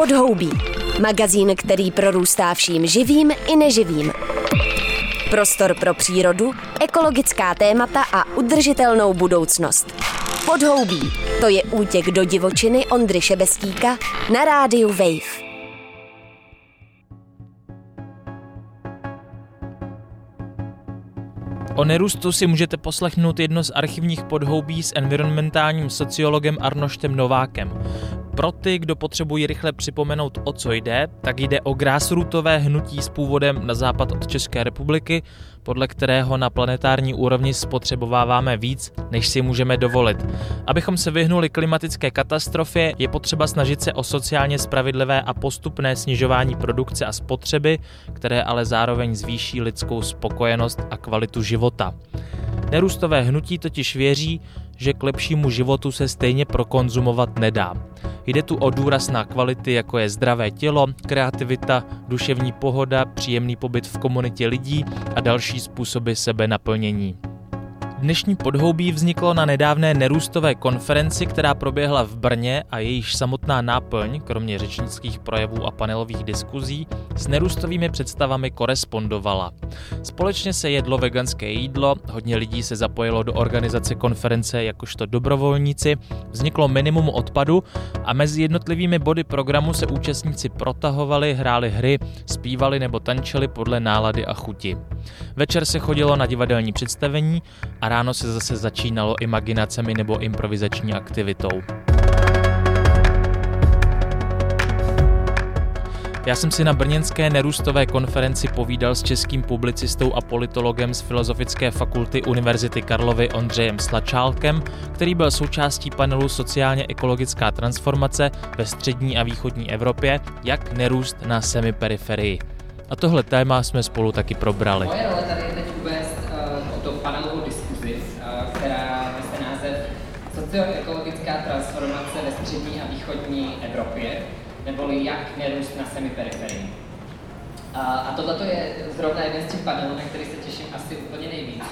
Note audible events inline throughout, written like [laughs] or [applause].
Podhoubí. Magazín, který prorůstá vším živým i neživým. Prostor pro přírodu, ekologická témata a udržitelnou budoucnost. Podhoubí. To je útěk do divočiny Ondry Šebestíka na rádiu Wave. O nerůstu si můžete poslechnout jedno z archivních podhoubí s environmentálním sociologem Arnoštem Novákem. Pro ty, kdo potřebují rychle připomenout, o co jde, tak jde o grassrootové hnutí s původem na západ od České republiky, podle kterého na planetární úrovni spotřebováváme víc, než si můžeme dovolit. Abychom se vyhnuli klimatické katastrofě, je potřeba snažit se o sociálně spravedlivé a postupné snižování produkce a spotřeby, které ale zároveň zvýší lidskou spokojenost a kvalitu života. Nerůstové hnutí totiž věří, že k lepšímu životu se stejně prokonzumovat nedá. Jde tu o důraz na kvality, jako je zdravé tělo, kreativita, duševní pohoda, příjemný pobyt v komunitě lidí a další způsoby sebenaplnění. Dnešní podhoubí vzniklo na nedávné nerůstové konferenci, která proběhla v Brně a jejíž samotná náplň, kromě řečnických projevů a panelových diskuzí, s nerůstovými představami korespondovala. Společně se jedlo veganské jídlo, hodně lidí se zapojilo do organizace konference jakožto dobrovolníci, vzniklo minimum odpadu a mezi jednotlivými body programu se účastníci protahovali, hráli hry, zpívali nebo tančili podle nálady a chuti. Večer se chodilo na divadelní představení a ráno se zase začínalo imaginacemi nebo improvizační aktivitou. Já jsem si na brněnské nerůstové konferenci povídal s českým publicistou a politologem z Filozofické fakulty Univerzity Karlovy Ondřejem Slačálkem, který byl součástí panelu Sociálně ekologická transformace ve střední a východní Evropě, jak nerůst na semiperiferii. A tohle téma jsme spolu taky probrali. Moje role tady je teď uvést uh, to panelovou diskuzi, uh, která nese název Socioekologická transformace ve střední a východní Evropě, neboli jak nerůst na semiperiferii. Uh, a tohle je zrovna jeden z těch panelů, na který se těším asi úplně nejvíc.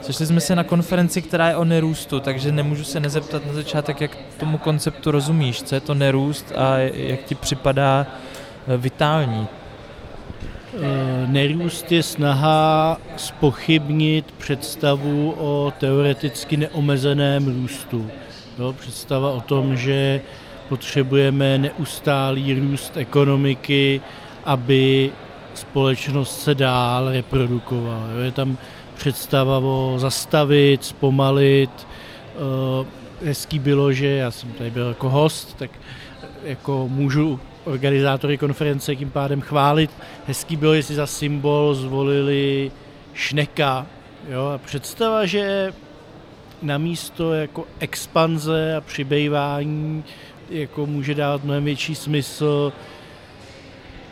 Sešli jsme se na konferenci, která je o nerůstu, takže nemůžu se nezeptat na začátek, jak tomu konceptu rozumíš, co je to nerůst a jak ti připadá vitální Eh, nerůst je snaha spochybnit představu o teoreticky neomezeném růstu. Jo, představa o tom, že potřebujeme neustálý růst ekonomiky, aby společnost se dál reprodukovala. Jo, je tam představa o zastavit, zpomalit. Eh, hezký bylo, že já jsem tady byl jako host, tak jako můžu organizátory konference tím pádem chválit. Hezký bylo, jestli za symbol zvolili šneka. Jo? A představa, že na místo jako expanze a přibývání jako může dát mnohem větší smysl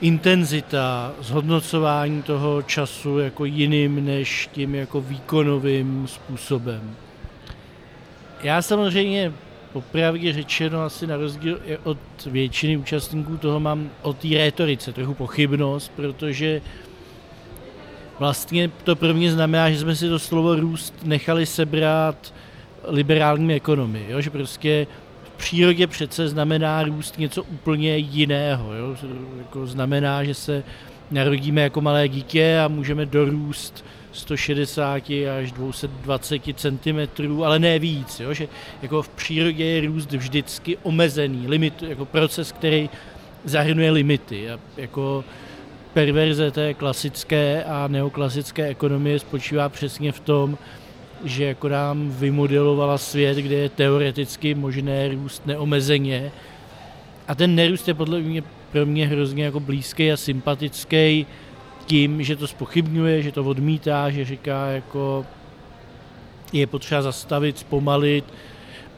intenzita, zhodnocování toho času jako jiným než tím jako výkonovým způsobem. Já samozřejmě popravdě řečeno asi na rozdíl od většiny účastníků toho mám o té rétorice trochu pochybnost, protože vlastně to pro mě znamená, že jsme si to slovo růst nechali sebrat liberálními ekonomii, jo? že prostě v přírodě přece znamená růst něco úplně jiného. Jo? Jako znamená, že se narodíme jako malé dítě a můžeme dorůst 160 až 220 cm, ale ne víc, jo? že jako v přírodě je růst vždycky omezený, limit, jako proces, který zahrnuje limity. A jako perverze té klasické a neoklasické ekonomie spočívá přesně v tom, že jako nám vymodelovala svět, kde je teoreticky možné růst neomezeně. A ten nerůst je podle mě pro mě hrozně jako blízký a sympatický tím, že to spochybňuje, že to odmítá, že říká jako je potřeba zastavit, zpomalit,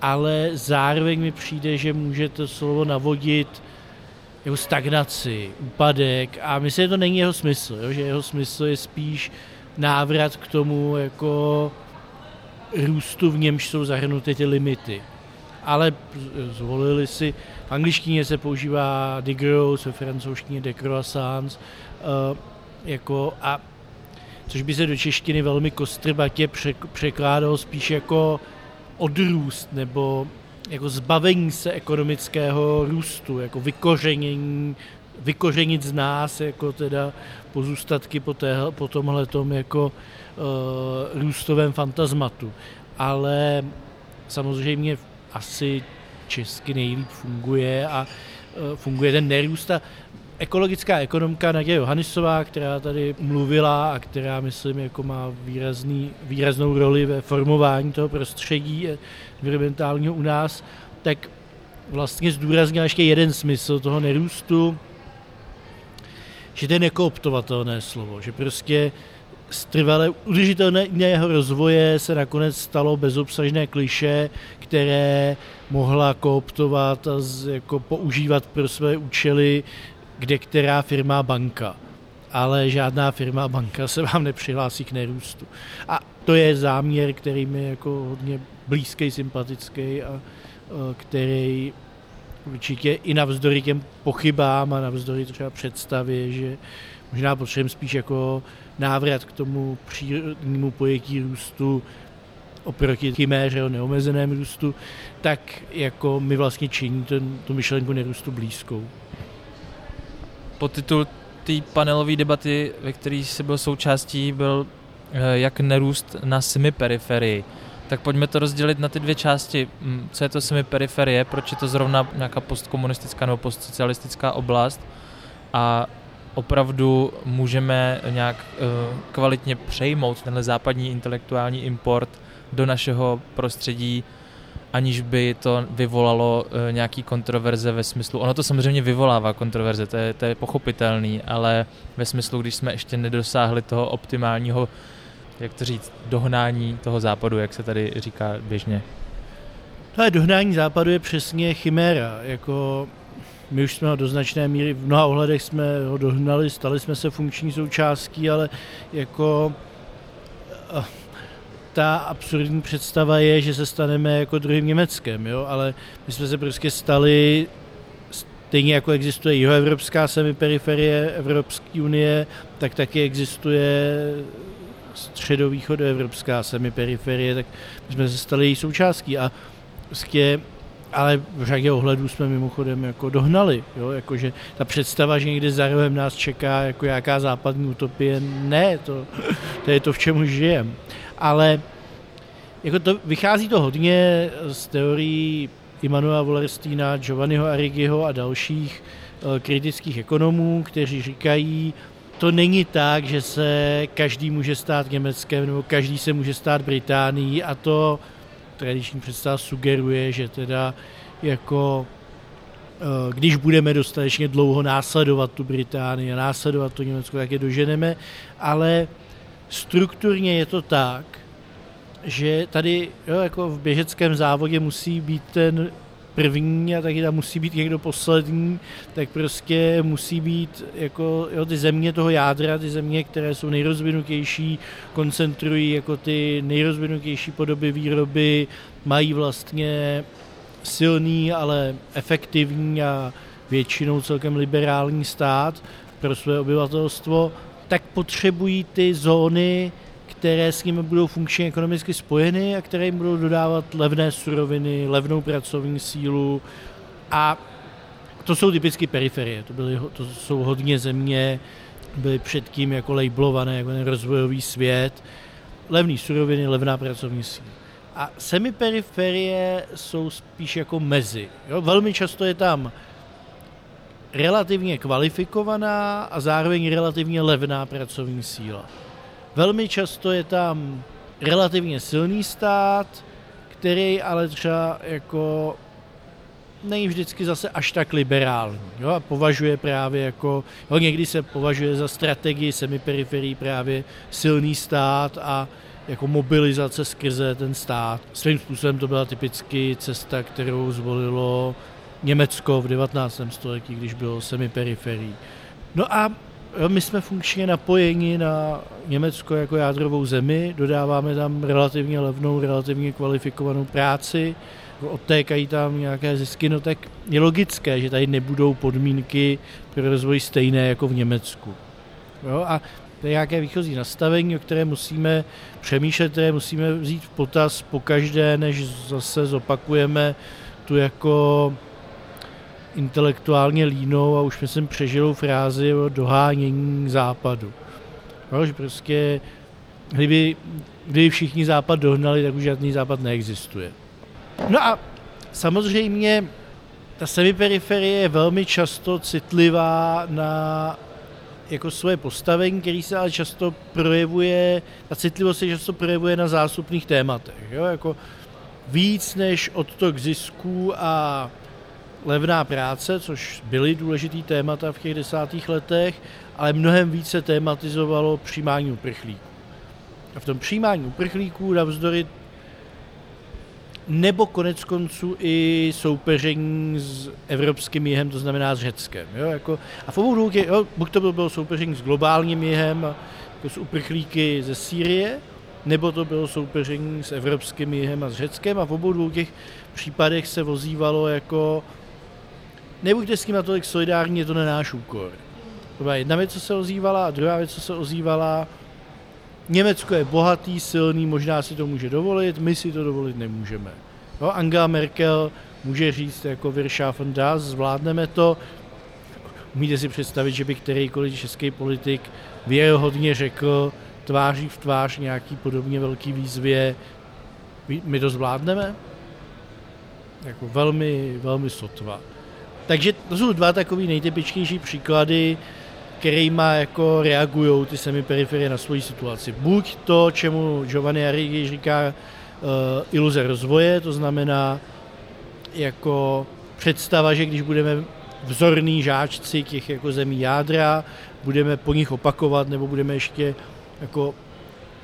ale zároveň mi přijde, že může to slovo navodit jako stagnaci, úpadek a myslím, že to není jeho smysl, jo? že jeho smysl je spíš návrat k tomu jako růstu, v němž jsou zahrnuty ty limity. Ale zvolili si, v angličtině se používá degrowth, ve francouzštině decroissance, uh, jako a což by se do češtiny velmi kostrbatě překládalo spíš jako odrůst nebo jako zbavení se ekonomického růstu, jako vykořenění, vykořenit z nás jako teda pozůstatky po, té, po tomhletom jako uh, růstovém fantasmatu. Ale samozřejmě asi česky nejlíp funguje a uh, funguje ten nerůst a ekologická ekonomka Naděja Johannisová, která tady mluvila a která, myslím, jako má výrazný, výraznou roli ve formování toho prostředí environmentálního u nás, tak vlastně zdůraznila ještě jeden smysl toho nerůstu, že to je nekooptovatelné slovo, že prostě z trvale udržitelného rozvoje se nakonec stalo bezobsažné kliše, které mohla kooptovat a z, jako používat pro své účely kde která firma banka. Ale žádná firma banka se vám nepřihlásí k nerůstu. A to je záměr, který mi je jako hodně blízký, sympatický a který určitě i navzdory těm pochybám a navzdory třeba představě, že možná potřebujeme spíš jako návrat k tomu přírodnímu pojetí růstu oproti chiméře o neomezeném růstu, tak jako mi vlastně činí ten, tu myšlenku nerůstu blízkou podtitul té panelové debaty, ve které si byl součástí, byl eh, jak nerůst na semiperiferii. Tak pojďme to rozdělit na ty dvě části. Mm, co je to semiperiferie, proč je to zrovna nějaká postkomunistická nebo postsocialistická oblast a opravdu můžeme nějak eh, kvalitně přejmout tenhle západní intelektuální import do našeho prostředí aniž by to vyvolalo uh, nějaký kontroverze ve smyslu, ono to samozřejmě vyvolává kontroverze, to je, to je pochopitelný, ale ve smyslu, když jsme ještě nedosáhli toho optimálního, jak to říct, dohnání toho západu, jak se tady říká běžně. Ale dohnání západu je přesně chiméra, jako my už jsme ho do značné míry, v mnoha ohledech jsme ho dohnali, stali jsme se funkční součástí, ale jako eh, ta absurdní představa je, že se staneme jako druhým Německem, jo? ale my jsme se prostě stali stejně jako existuje jihoevropská semiperiferie Evropské unie, tak taky existuje středovýchodoevropská semiperiferie, tak my jsme se stali její součástí a prostě ale v řadě ohledů jsme mimochodem jako dohnali, jo? Jakože ta představa, že někde za rohem nás čeká jako jaká západní utopie, ne, to, to je to, v čem žijeme ale jako to, vychází to hodně z teorií Immanuela Wallersteina, Giovanniho Arrigiho a dalších uh, kritických ekonomů, kteří říkají, to není tak, že se každý může stát Německem nebo každý se může stát Británií a to tradiční představa sugeruje, že teda jako eh, když budeme dostatečně dlouho následovat tu Británii a následovat to Německo, tak je doženeme, ale strukturně je to tak, že tady jo, jako v běžeckém závodě musí být ten první a taky tam musí být někdo poslední, tak prostě musí být jako jo, ty země toho jádra, ty země, které jsou nejrozvinutější, koncentrují jako ty nejrozvinutější podoby výroby, mají vlastně silný, ale efektivní a většinou celkem liberální stát pro své obyvatelstvo, tak potřebují ty zóny, které s nimi budou funkčně ekonomicky spojeny a které jim budou dodávat levné suroviny, levnou pracovní sílu a to jsou typicky periferie, to, byly, to jsou hodně země, byly předtím jako labelované jako ten rozvojový svět, levné suroviny, levná pracovní síla. A semiperiferie jsou spíš jako mezi. Jo? Velmi často je tam relativně kvalifikovaná a zároveň relativně levná pracovní síla. Velmi často je tam relativně silný stát, který ale třeba jako není vždycky zase až tak liberální. Jo, a považuje právě jako, jo, někdy se považuje za strategii semiperiferii právě silný stát a jako mobilizace skrze ten stát. Svým způsobem to byla typicky cesta, kterou zvolilo Německo v 19. století, když bylo semiperiferií. No a my jsme funkčně napojeni na Německo jako jádrovou zemi, dodáváme tam relativně levnou, relativně kvalifikovanou práci, odtékají tam nějaké zisky, no tak je logické, že tady nebudou podmínky pro rozvoj stejné jako v Německu. Jo? A to je nějaké výchozí nastavení, o které musíme přemýšlet, které musíme vzít v potaz po každé, než zase zopakujeme tu jako intelektuálně línou a už jsem přežil frázi o dohánění západu. No, že prostě, kdyby, kdyby všichni západ dohnali, tak už žádný západ neexistuje. No a samozřejmě ta semiperiferie je velmi často citlivá na jako svoje postavení, který se ale často projevuje, ta citlivost se často projevuje na zásupných tématech. Jo? Jako víc než odtok zisků a levná práce, což byly důležitý témata v těch desátých letech, ale mnohem více tématizovalo přijímání uprchlíků. A v tom přijímání uprchlíků navzdory nebo konec konců i soupeření s evropským jihem, to znamená s Řeckem. Jo? Jako, a v obou dvou, jo, buď to bylo soupeření s globálním jihem, jako s uprchlíky ze Sýrie, nebo to bylo soupeření s evropským jihem a s Řeckem a v obou dvou těch případech se vozívalo jako nebuďte s tím tolik solidární, je to na náš úkor. To byla jedna věc, co se ozývala a druhá věc, co se ozývala, Německo je bohatý, silný, možná si to může dovolit, my si to dovolit nemůžeme. No, Angela Merkel může říct jako Wirtschaffen das, zvládneme to. Umíte si představit, že by kterýkoliv český politik věrohodně řekl tváří v tvář nějaký podobně velký výzvě, my to zvládneme? Jako velmi, velmi sotva. Takže to jsou dva takové nejtypičnější příklady, kterýma jako reagují ty semiperiferie na svoji situaci. Buď to, čemu Giovanni Arrighi říká uh, iluze rozvoje, to znamená jako představa, že když budeme vzorný žáčci těch jako zemí jádra, budeme po nich opakovat, nebo budeme ještě jako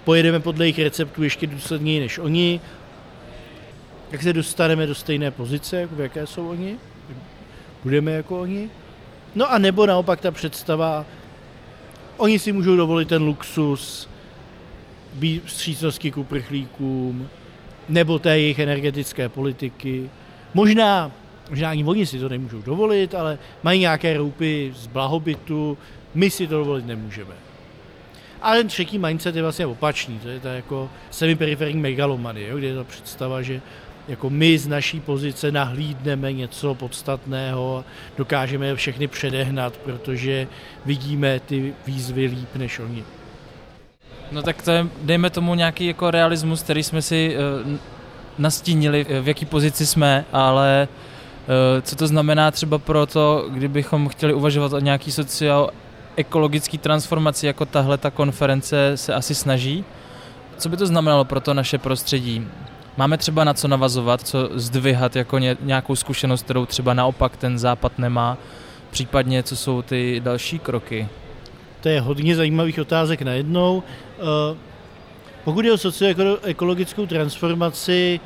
pojedeme podle jejich receptů ještě důsledněji než oni, jak se dostaneme do stejné pozice, jako v jaké jsou oni, budeme jako oni. No a nebo naopak ta představa, oni si můžou dovolit ten luxus, být vstřícnosti k uprchlíkům, nebo té jejich energetické politiky. Možná, možná ani oni si to nemůžou dovolit, ale mají nějaké roupy z blahobytu, my si to dovolit nemůžeme. A ten třetí mindset je vlastně opačný, to je ta jako semiperiferní megalomanie, kde je ta představa, že jako my z naší pozice nahlídneme něco podstatného, dokážeme všechny předehnat, protože vidíme ty výzvy líp než oni. No tak to je, dejme tomu nějaký jako realismus, který jsme si uh, nastínili, v jaký pozici jsme, ale uh, co to znamená třeba pro to, kdybychom chtěli uvažovat o nějaký socioekologický transformaci, jako tahle ta konference se asi snaží. Co by to znamenalo pro to naše prostředí? Máme třeba na co navazovat, co zdvihat jako ně, nějakou zkušenost, kterou třeba naopak ten západ nemá, případně co jsou ty další kroky? To je hodně zajímavých otázek najednou. Eh, pokud je o socioekologickou transformaci,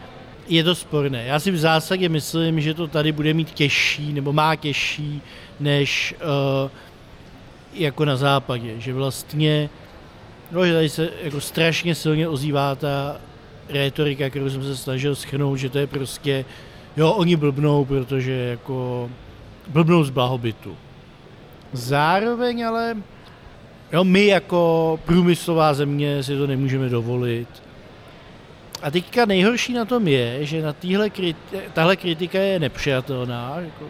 je to sporné. Já si v zásadě myslím, že to tady bude mít těžší, nebo má těžší, než uh, jako na západě. Že vlastně, no, že tady se jako strašně silně ozývá ta rétorika, kterou jsem se snažil schrnout, že to je prostě, jo, oni blbnou, protože jako blbnou z blahobytu. Zároveň ale, jo, my jako průmyslová země si to nemůžeme dovolit. A teďka nejhorší na tom je, že na týhle kriti- tahle kritika je nepřijatelná, jako,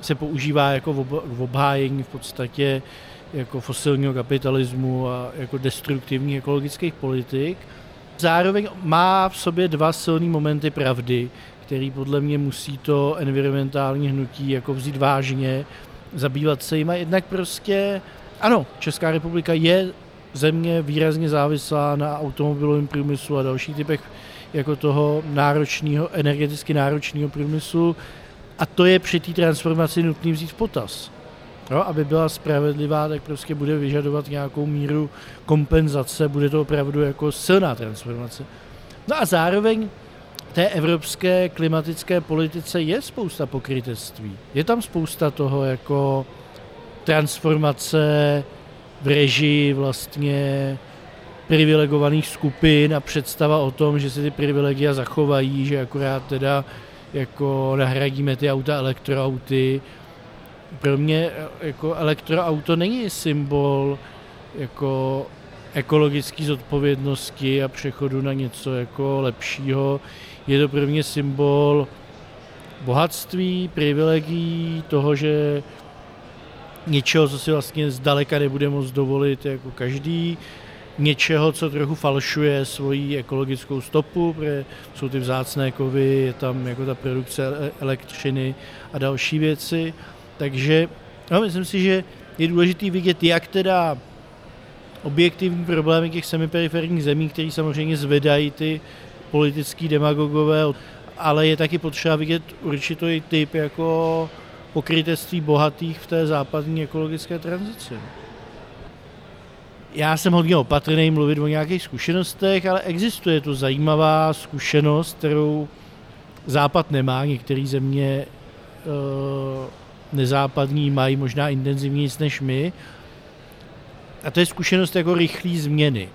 se používá jako v obhájení v podstatě jako fosilního kapitalismu a jako destruktivních ekologických politik. Zároveň má v sobě dva silné momenty pravdy, který podle mě musí to environmentální hnutí jako vzít vážně, zabývat se jima. Jednak prostě, ano, Česká republika je země výrazně závislá na automobilovém průmyslu a dalších typech jako toho náročného, energeticky náročného průmyslu a to je při té transformaci nutný vzít v potaz. No, aby byla spravedlivá, tak prostě bude vyžadovat nějakou míru kompenzace, bude to opravdu jako silná transformace. No a zároveň té evropské klimatické politice je spousta pokrytectví. Je tam spousta toho jako transformace v režii vlastně privilegovaných skupin a představa o tom, že se ty privilegia zachovají, že akorát teda jako nahradíme ty auta elektroauty pro mě jako elektroauto není symbol jako ekologické zodpovědnosti a přechodu na něco jako lepšího. Je to pro mě symbol bohatství, privilegií, toho, že něčeho, co si vlastně zdaleka nebude moct dovolit jako každý, něčeho, co trochu falšuje svoji ekologickou stopu, protože jsou ty vzácné kovy, je tam jako ta produkce elektřiny a další věci. Takže no, myslím si, že je důležité vidět, jak teda objektivní problémy těch semiperiferních zemí, které samozřejmě zvedají ty politický demagogové, ale je taky potřeba vidět určitý typ jako pokrytectví bohatých v té západní ekologické tranzici. Já jsem hodně opatrný mluvit o nějakých zkušenostech, ale existuje tu zajímavá zkušenost, kterou Západ nemá. Některé země e, nezápadní mají možná intenzivněji než my. A to je zkušenost jako rychlé změny.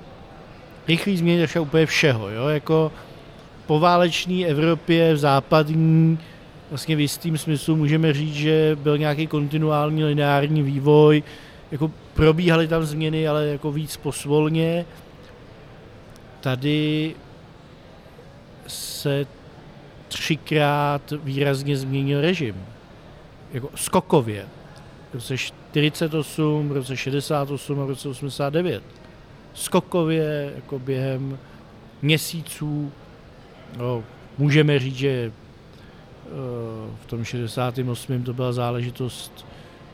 Rychlé změny třeba úplně všeho. Jo? Jako poválečné Evropě v západní vlastně v jistým smyslu můžeme říct, že byl nějaký kontinuální lineární vývoj, jako probíhaly tam změny, ale jako víc posvolně. Tady se třikrát výrazně změnil režim. Jako skokově. V roce 48, v roce 68 a v roce 89. Skokově, jako během měsíců, no, můžeme říct, že eh, v tom 68. to byla záležitost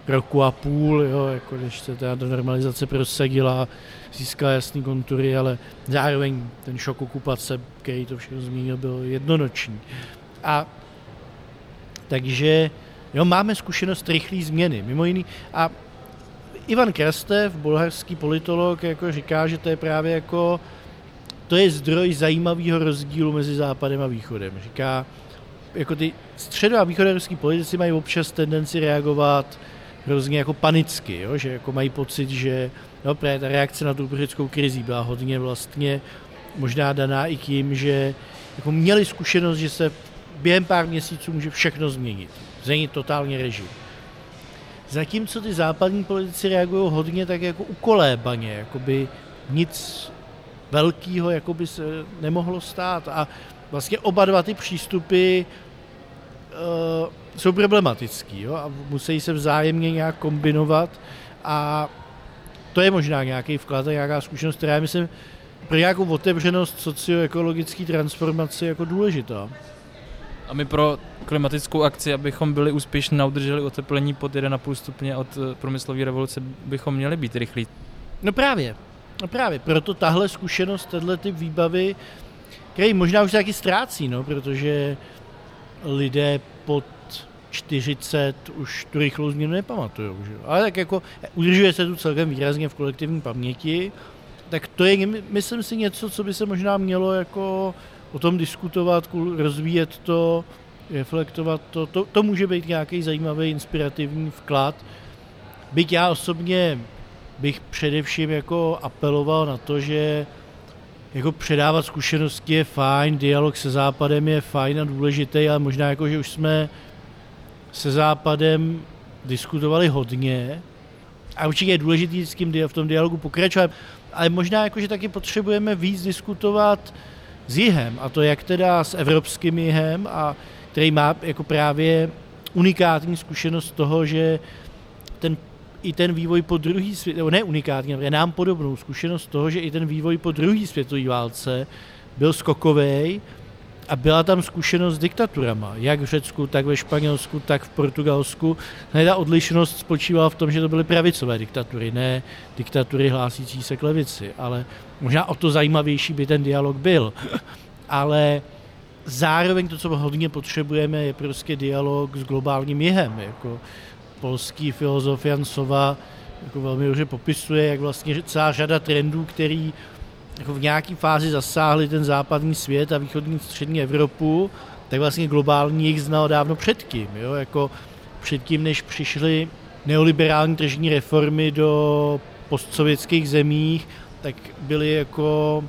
roku a půl, jo, jako když se ta normalizace prosadila, získala jasný kontury, ale zároveň ten šok okupace, který to všechno zmínil, byl jednonoční. A takže jo, máme zkušenost rychlé změny, mimo jiný. A Ivan Krastev, bulharský politolog, jako říká, že to je právě jako to je zdroj zajímavého rozdílu mezi západem a východem. Říká, jako ty středo- a východoevropský politici mají občas tendenci reagovat hrozně jako panicky, jo? že jako mají pocit, že no, právě ta reakce na tu uprchlickou krizi byla hodně vlastně možná daná i tím, že jako měli zkušenost, že se během pár měsíců může všechno změnit. Změnit totálně režim. Zatímco ty západní politici reagují hodně tak jako ukolébaně, jako by nic velkého jako by se nemohlo stát. A vlastně oba dva ty přístupy uh, jsou problematický jo? a musí se vzájemně nějak kombinovat a to je možná nějaký vklad a nějaká zkušenost, která je, myslím, pro nějakou otevřenost socioekologické transformace jako důležitá. A my pro klimatickou akci, abychom byli úspěšní a udrželi oteplení pod 1,5 stupně od eh, průmyslové revoluce, bychom měli být rychlí. No právě, no právě, proto tahle zkušenost, tenhle typ výbavy, který možná už taky ztrácí, no, protože lidé pod 40 už tu rychlou změnu nepamatují. Že? Ale tak jako udržuje se tu celkem výrazně v kolektivní paměti, tak to je, myslím si, něco, co by se možná mělo jako o tom diskutovat, rozvíjet to, reflektovat to. To, to může být nějaký zajímavý, inspirativní vklad. Byť já osobně bych především jako apeloval na to, že jako předávat zkušenosti je fajn, dialog se Západem je fajn a důležitý, ale možná jako, že už jsme se Západem diskutovali hodně a určitě je důležitý s tím v tom dialogu pokračovat, ale možná jako, že taky potřebujeme víc diskutovat s jihem, a to jak teda s evropským jihem, a který má jako právě unikátní zkušenost toho, že ten i ten vývoj po druhý svět, nebo ne unikátní, ale nám podobnou zkušenost toho, že i ten vývoj po druhé světové válce byl skokový a byla tam zkušenost s diktaturama, jak v Řecku, tak ve Španělsku, tak v Portugalsku. Ne, ta odlišnost spočívala v tom, že to byly pravicové diktatury, ne diktatury hlásící se k levici, ale možná o to zajímavější by ten dialog byl. [laughs] ale zároveň to, co hodně potřebujeme, je prostě dialog s globálním jihem. Jako polský filozof Jan Sova jako velmi dobře popisuje, jak vlastně celá řada trendů, který jako v nějaké fázi zasáhli ten západní svět a východní střední Evropu, tak vlastně globální jich znal dávno předtím. Jo? Jako předtím, než přišly neoliberální tržní reformy do postsovětských zemích, tak byly jako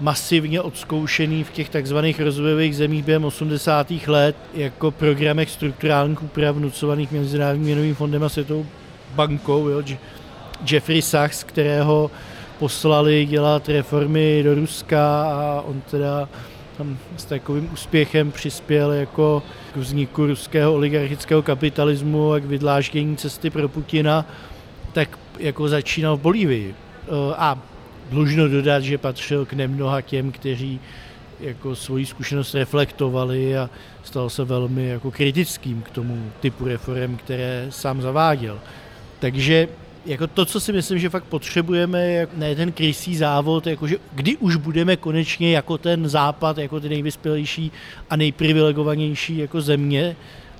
masivně odzkoušený v těch takzvaných rozvojových zemích během 80. let jako programech strukturálních úprav vnucovaných Mezinárodním měnovým fondem a Světovou bankou. Jo? Jeffrey Sachs, kterého poslali dělat reformy do Ruska a on teda tam s takovým úspěchem přispěl jako k vzniku ruského oligarchického kapitalismu a k vydláždění cesty pro Putina, tak jako začínal v Bolívii. A dlužno dodat, že patřil k nemnoha těm, kteří jako svoji zkušenost reflektovali a stal se velmi jako kritickým k tomu typu reform, které sám zaváděl. Takže jako to, co si myslím, že fakt potřebujeme, je ne ten krysý závod, jakože kdy už budeme konečně jako ten západ, jako ty nejvyspělejší a nejprivilegovanější jako země,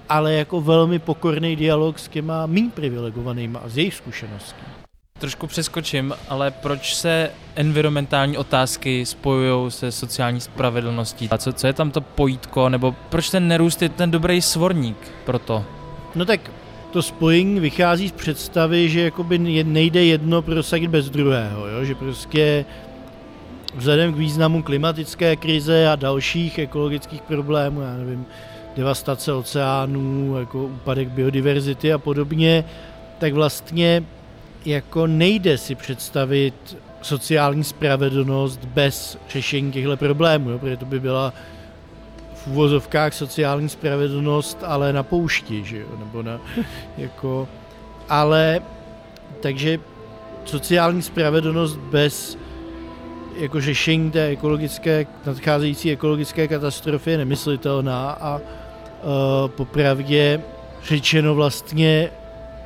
ale jako velmi pokorný dialog s těma méně privilegovanýma a z jejich zkušeností trošku přeskočím, ale proč se environmentální otázky spojují se sociální spravedlností? A co, co je tam to pojítko, nebo proč ten nerůst je ten dobrý svorník pro to? No tak to spojení vychází z představy, že jakoby nejde jedno prosadit bez druhého, jo? že prostě vzhledem k významu klimatické krize a dalších ekologických problémů, já nevím, devastace oceánů, jako úpadek biodiverzity a podobně, tak vlastně jako nejde si představit sociální spravedlnost bez řešení těchto problémů, jo, protože to by byla v úvozovkách sociální spravedlnost, ale na poušti, že jo, nebo na, [laughs] jako, ale, takže sociální spravedlnost bez jako řešení té ekologické, nadcházející ekologické katastrofy je nemyslitelná a uh, popravdě řečeno vlastně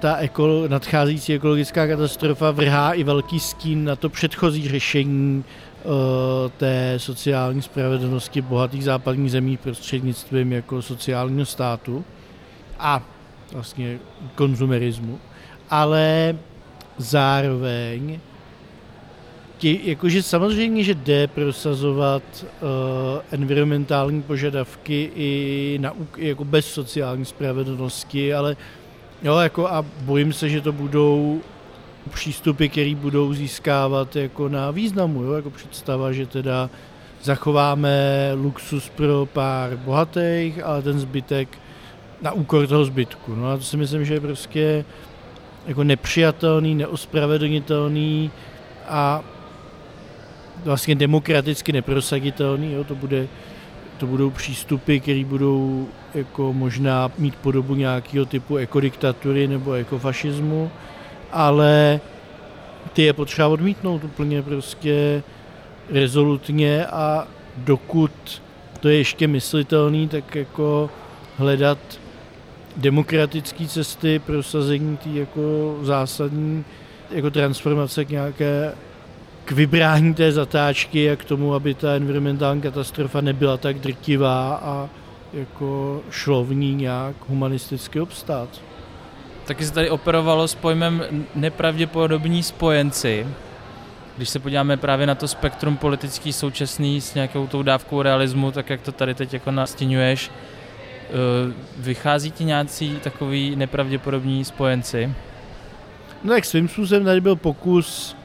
ta ekolo, nadcházející ekologická katastrofa vrhá i velký stín na to předchozí řešení té sociální spravedlnosti bohatých západních zemí prostřednictvím jako sociálního státu a vlastně konzumerismu. Ale zároveň tě, jakože samozřejmě, že jde prosazovat uh, environmentální požadavky i na, jako bez sociální spravedlnosti, ale Jo, jako a bojím se, že to budou přístupy, které budou získávat jako na významu, jo, jako představa, že teda zachováme luxus pro pár bohatých, ale ten zbytek na úkor toho zbytku. No a to si myslím, že je prostě jako nepřijatelný, neospravedlnitelný a vlastně demokraticky neprosaditelný. Jo, to bude to budou přístupy, které budou jako možná mít podobu nějakého typu ekodiktatury nebo ekofašismu, ale ty je potřeba odmítnout úplně prostě rezolutně a dokud to je ještě myslitelný, tak jako hledat demokratické cesty pro sazení té jako zásadní jako transformace k nějaké k vybrání té zatáčky a k tomu, aby ta environmentální katastrofa nebyla tak drtivá a jako šlo v ní nějak humanisticky obstát. Taky se tady operovalo s pojmem nepravděpodobní spojenci. Když se podíváme právě na to spektrum politický současný s nějakou tou dávkou realismu, tak jak to tady teď jako nastěňuješ, eh, vychází ti nějací takový nepravděpodobní spojenci? No tak svým způsobem tady byl pokus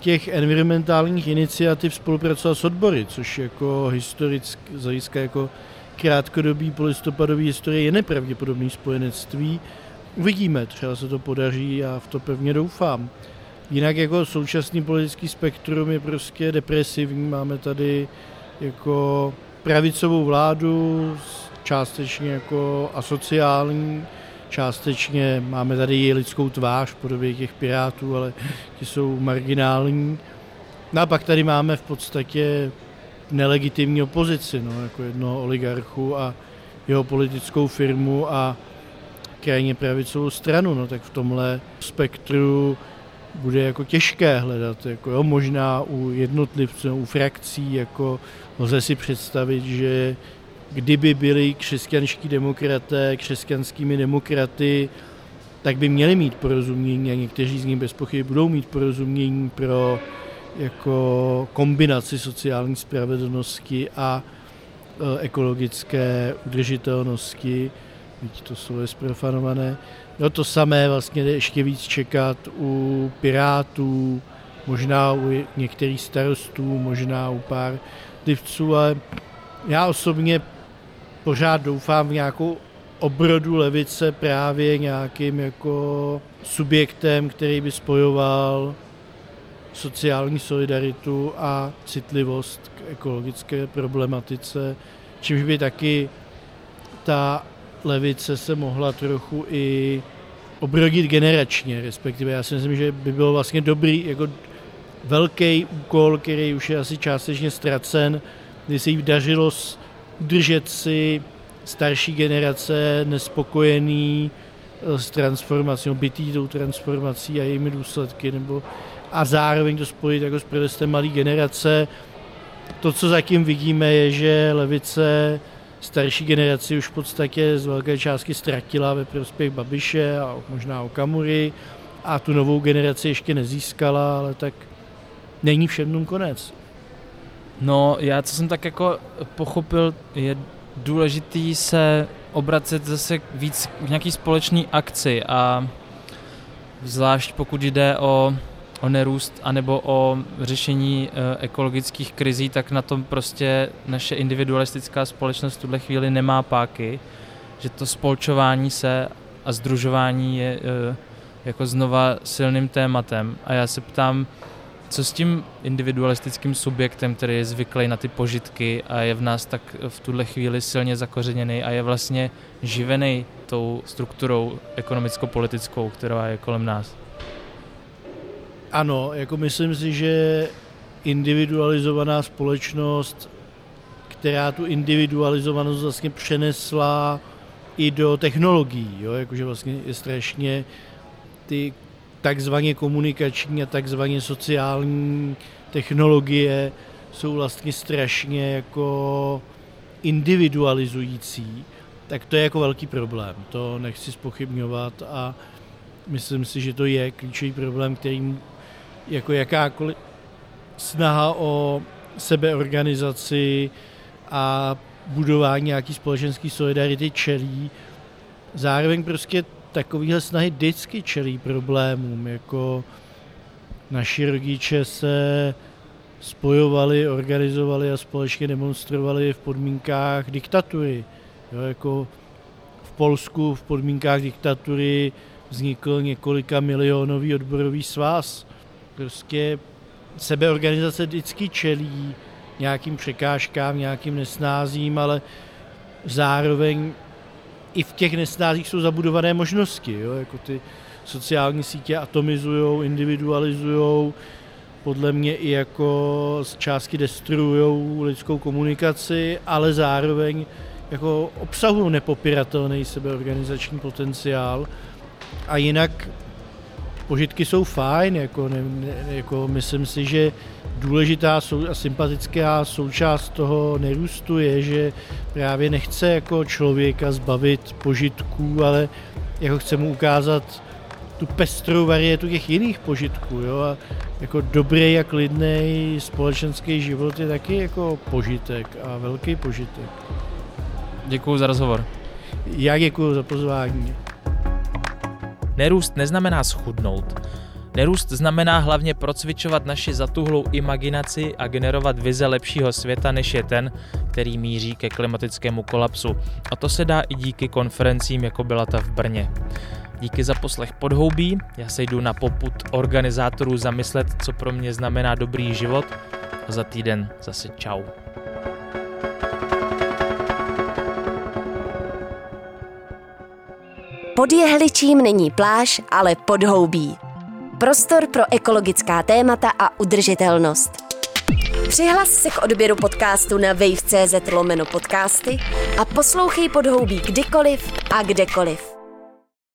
těch environmentálních iniciativ spolupracovat s odbory, což jako historicky, z hlediska jako krátkodobý polistopadový historie je nepravděpodobný spojenectví. Uvidíme, třeba se to podaří, já v to pevně doufám. Jinak jako současný politický spektrum je prostě depresivní. Máme tady jako pravicovou vládu, částečně jako asociální, částečně máme tady i lidskou tvář v podobě těch pirátů, ale ti jsou marginální. No a pak tady máme v podstatě nelegitimní opozici, no, jako jednoho oligarchu a jeho politickou firmu a krajně pravicovou stranu, no, tak v tomhle spektru bude jako těžké hledat, jako jo, možná u jednotlivců, u frakcí, jako lze si představit, že kdyby byli křesťanští demokraté křesťanskými demokraty, tak by měli mít porozumění a někteří z nich bez pochyby budou mít porozumění pro jako kombinaci sociální spravedlnosti a e, ekologické udržitelnosti, teď to je zprofanované. No to samé vlastně ještě víc čekat u Pirátů, možná u některých starostů, možná u pár divců, ale já osobně pořád doufám v nějakou obrodu levice právě nějakým jako subjektem, který by spojoval sociální solidaritu a citlivost k ekologické problematice, čímž by taky ta levice se mohla trochu i obrodit generačně, respektive já si myslím, že by bylo vlastně dobrý, jako velký úkol, který už je asi částečně ztracen, kdy se jí dařilo udržet si starší generace nespokojený eh, s transformací, no bytý tou transformací a jejími důsledky, nebo a zároveň to spojit jako s protestem malé generace. To, co zatím vidíme, je, že levice starší generaci už v podstatě z velké částky ztratila ve prospěch Babiše a možná Okamury a tu novou generaci ještě nezískala, ale tak není všem konec. No, já co jsem tak jako pochopil, je důležitý se obracet zase víc k nějaký společný akci a zvlášť pokud jde o, o nerůst anebo o řešení e, ekologických krizí, tak na tom prostě naše individualistická společnost v tuhle chvíli nemá páky, že to spolčování se a združování je e, jako znova silným tématem. A já se ptám, co s tím individualistickým subjektem, který je zvyklý na ty požitky a je v nás tak v tuhle chvíli silně zakořeněný a je vlastně živený tou strukturou ekonomicko-politickou, která je kolem nás? Ano, jako myslím si, že individualizovaná společnost, která tu individualizovanost vlastně přenesla i do technologií, jo? jakože vlastně je strašně ty takzvaně komunikační a takzvaně sociální technologie jsou vlastně strašně jako individualizující, tak to je jako velký problém. To nechci spochybňovat a myslím si, že to je klíčový problém, který jako jakákoliv snaha o sebeorganizaci a budování nějaký společenský solidarity čelí. Zároveň prostě takovéhle snahy vždycky čelí problémům, jako naši rodiče se spojovali, organizovali a společně demonstrovali v podmínkách diktatury. Jo, jako v Polsku v podmínkách diktatury vznikl několika milionový odborový svaz. Prostě sebeorganizace vždycky čelí nějakým překážkám, nějakým nesnázím, ale zároveň i v těch nesnázích jsou zabudované možnosti. Jo? Jako ty sociální sítě atomizují, individualizují, podle mě i jako z částky destruují lidskou komunikaci, ale zároveň jako obsahují nepopiratelný sebeorganizační potenciál. A jinak požitky jsou fajn, jako, ne, ne, jako myslím si, že důležitá sou, a sympatická součást toho nerůstu je, že právě nechce jako člověka zbavit požitků, ale jako chce mu ukázat tu pestrou varietu těch jiných požitků. Jo? A jako dobrý a klidný společenský život je taky jako požitek a velký požitek. Děkuji za rozhovor. Já děkuji za pozvání. Nerůst neznamená schudnout. Nerůst znamená hlavně procvičovat naši zatuhlou imaginaci a generovat vize lepšího světa, než je ten, který míří ke klimatickému kolapsu. A to se dá i díky konferencím, jako byla ta v Brně. Díky za poslech podhoubí, já se jdu na poput organizátorů zamyslet, co pro mě znamená dobrý život a za týden zase čau. Pod jehličím není pláž, ale podhoubí. Prostor pro ekologická témata a udržitelnost. Přihlas se k odběru podcastu na wave.cz lomeno podcasty a poslouchej podhoubí kdykoliv a kdekoliv.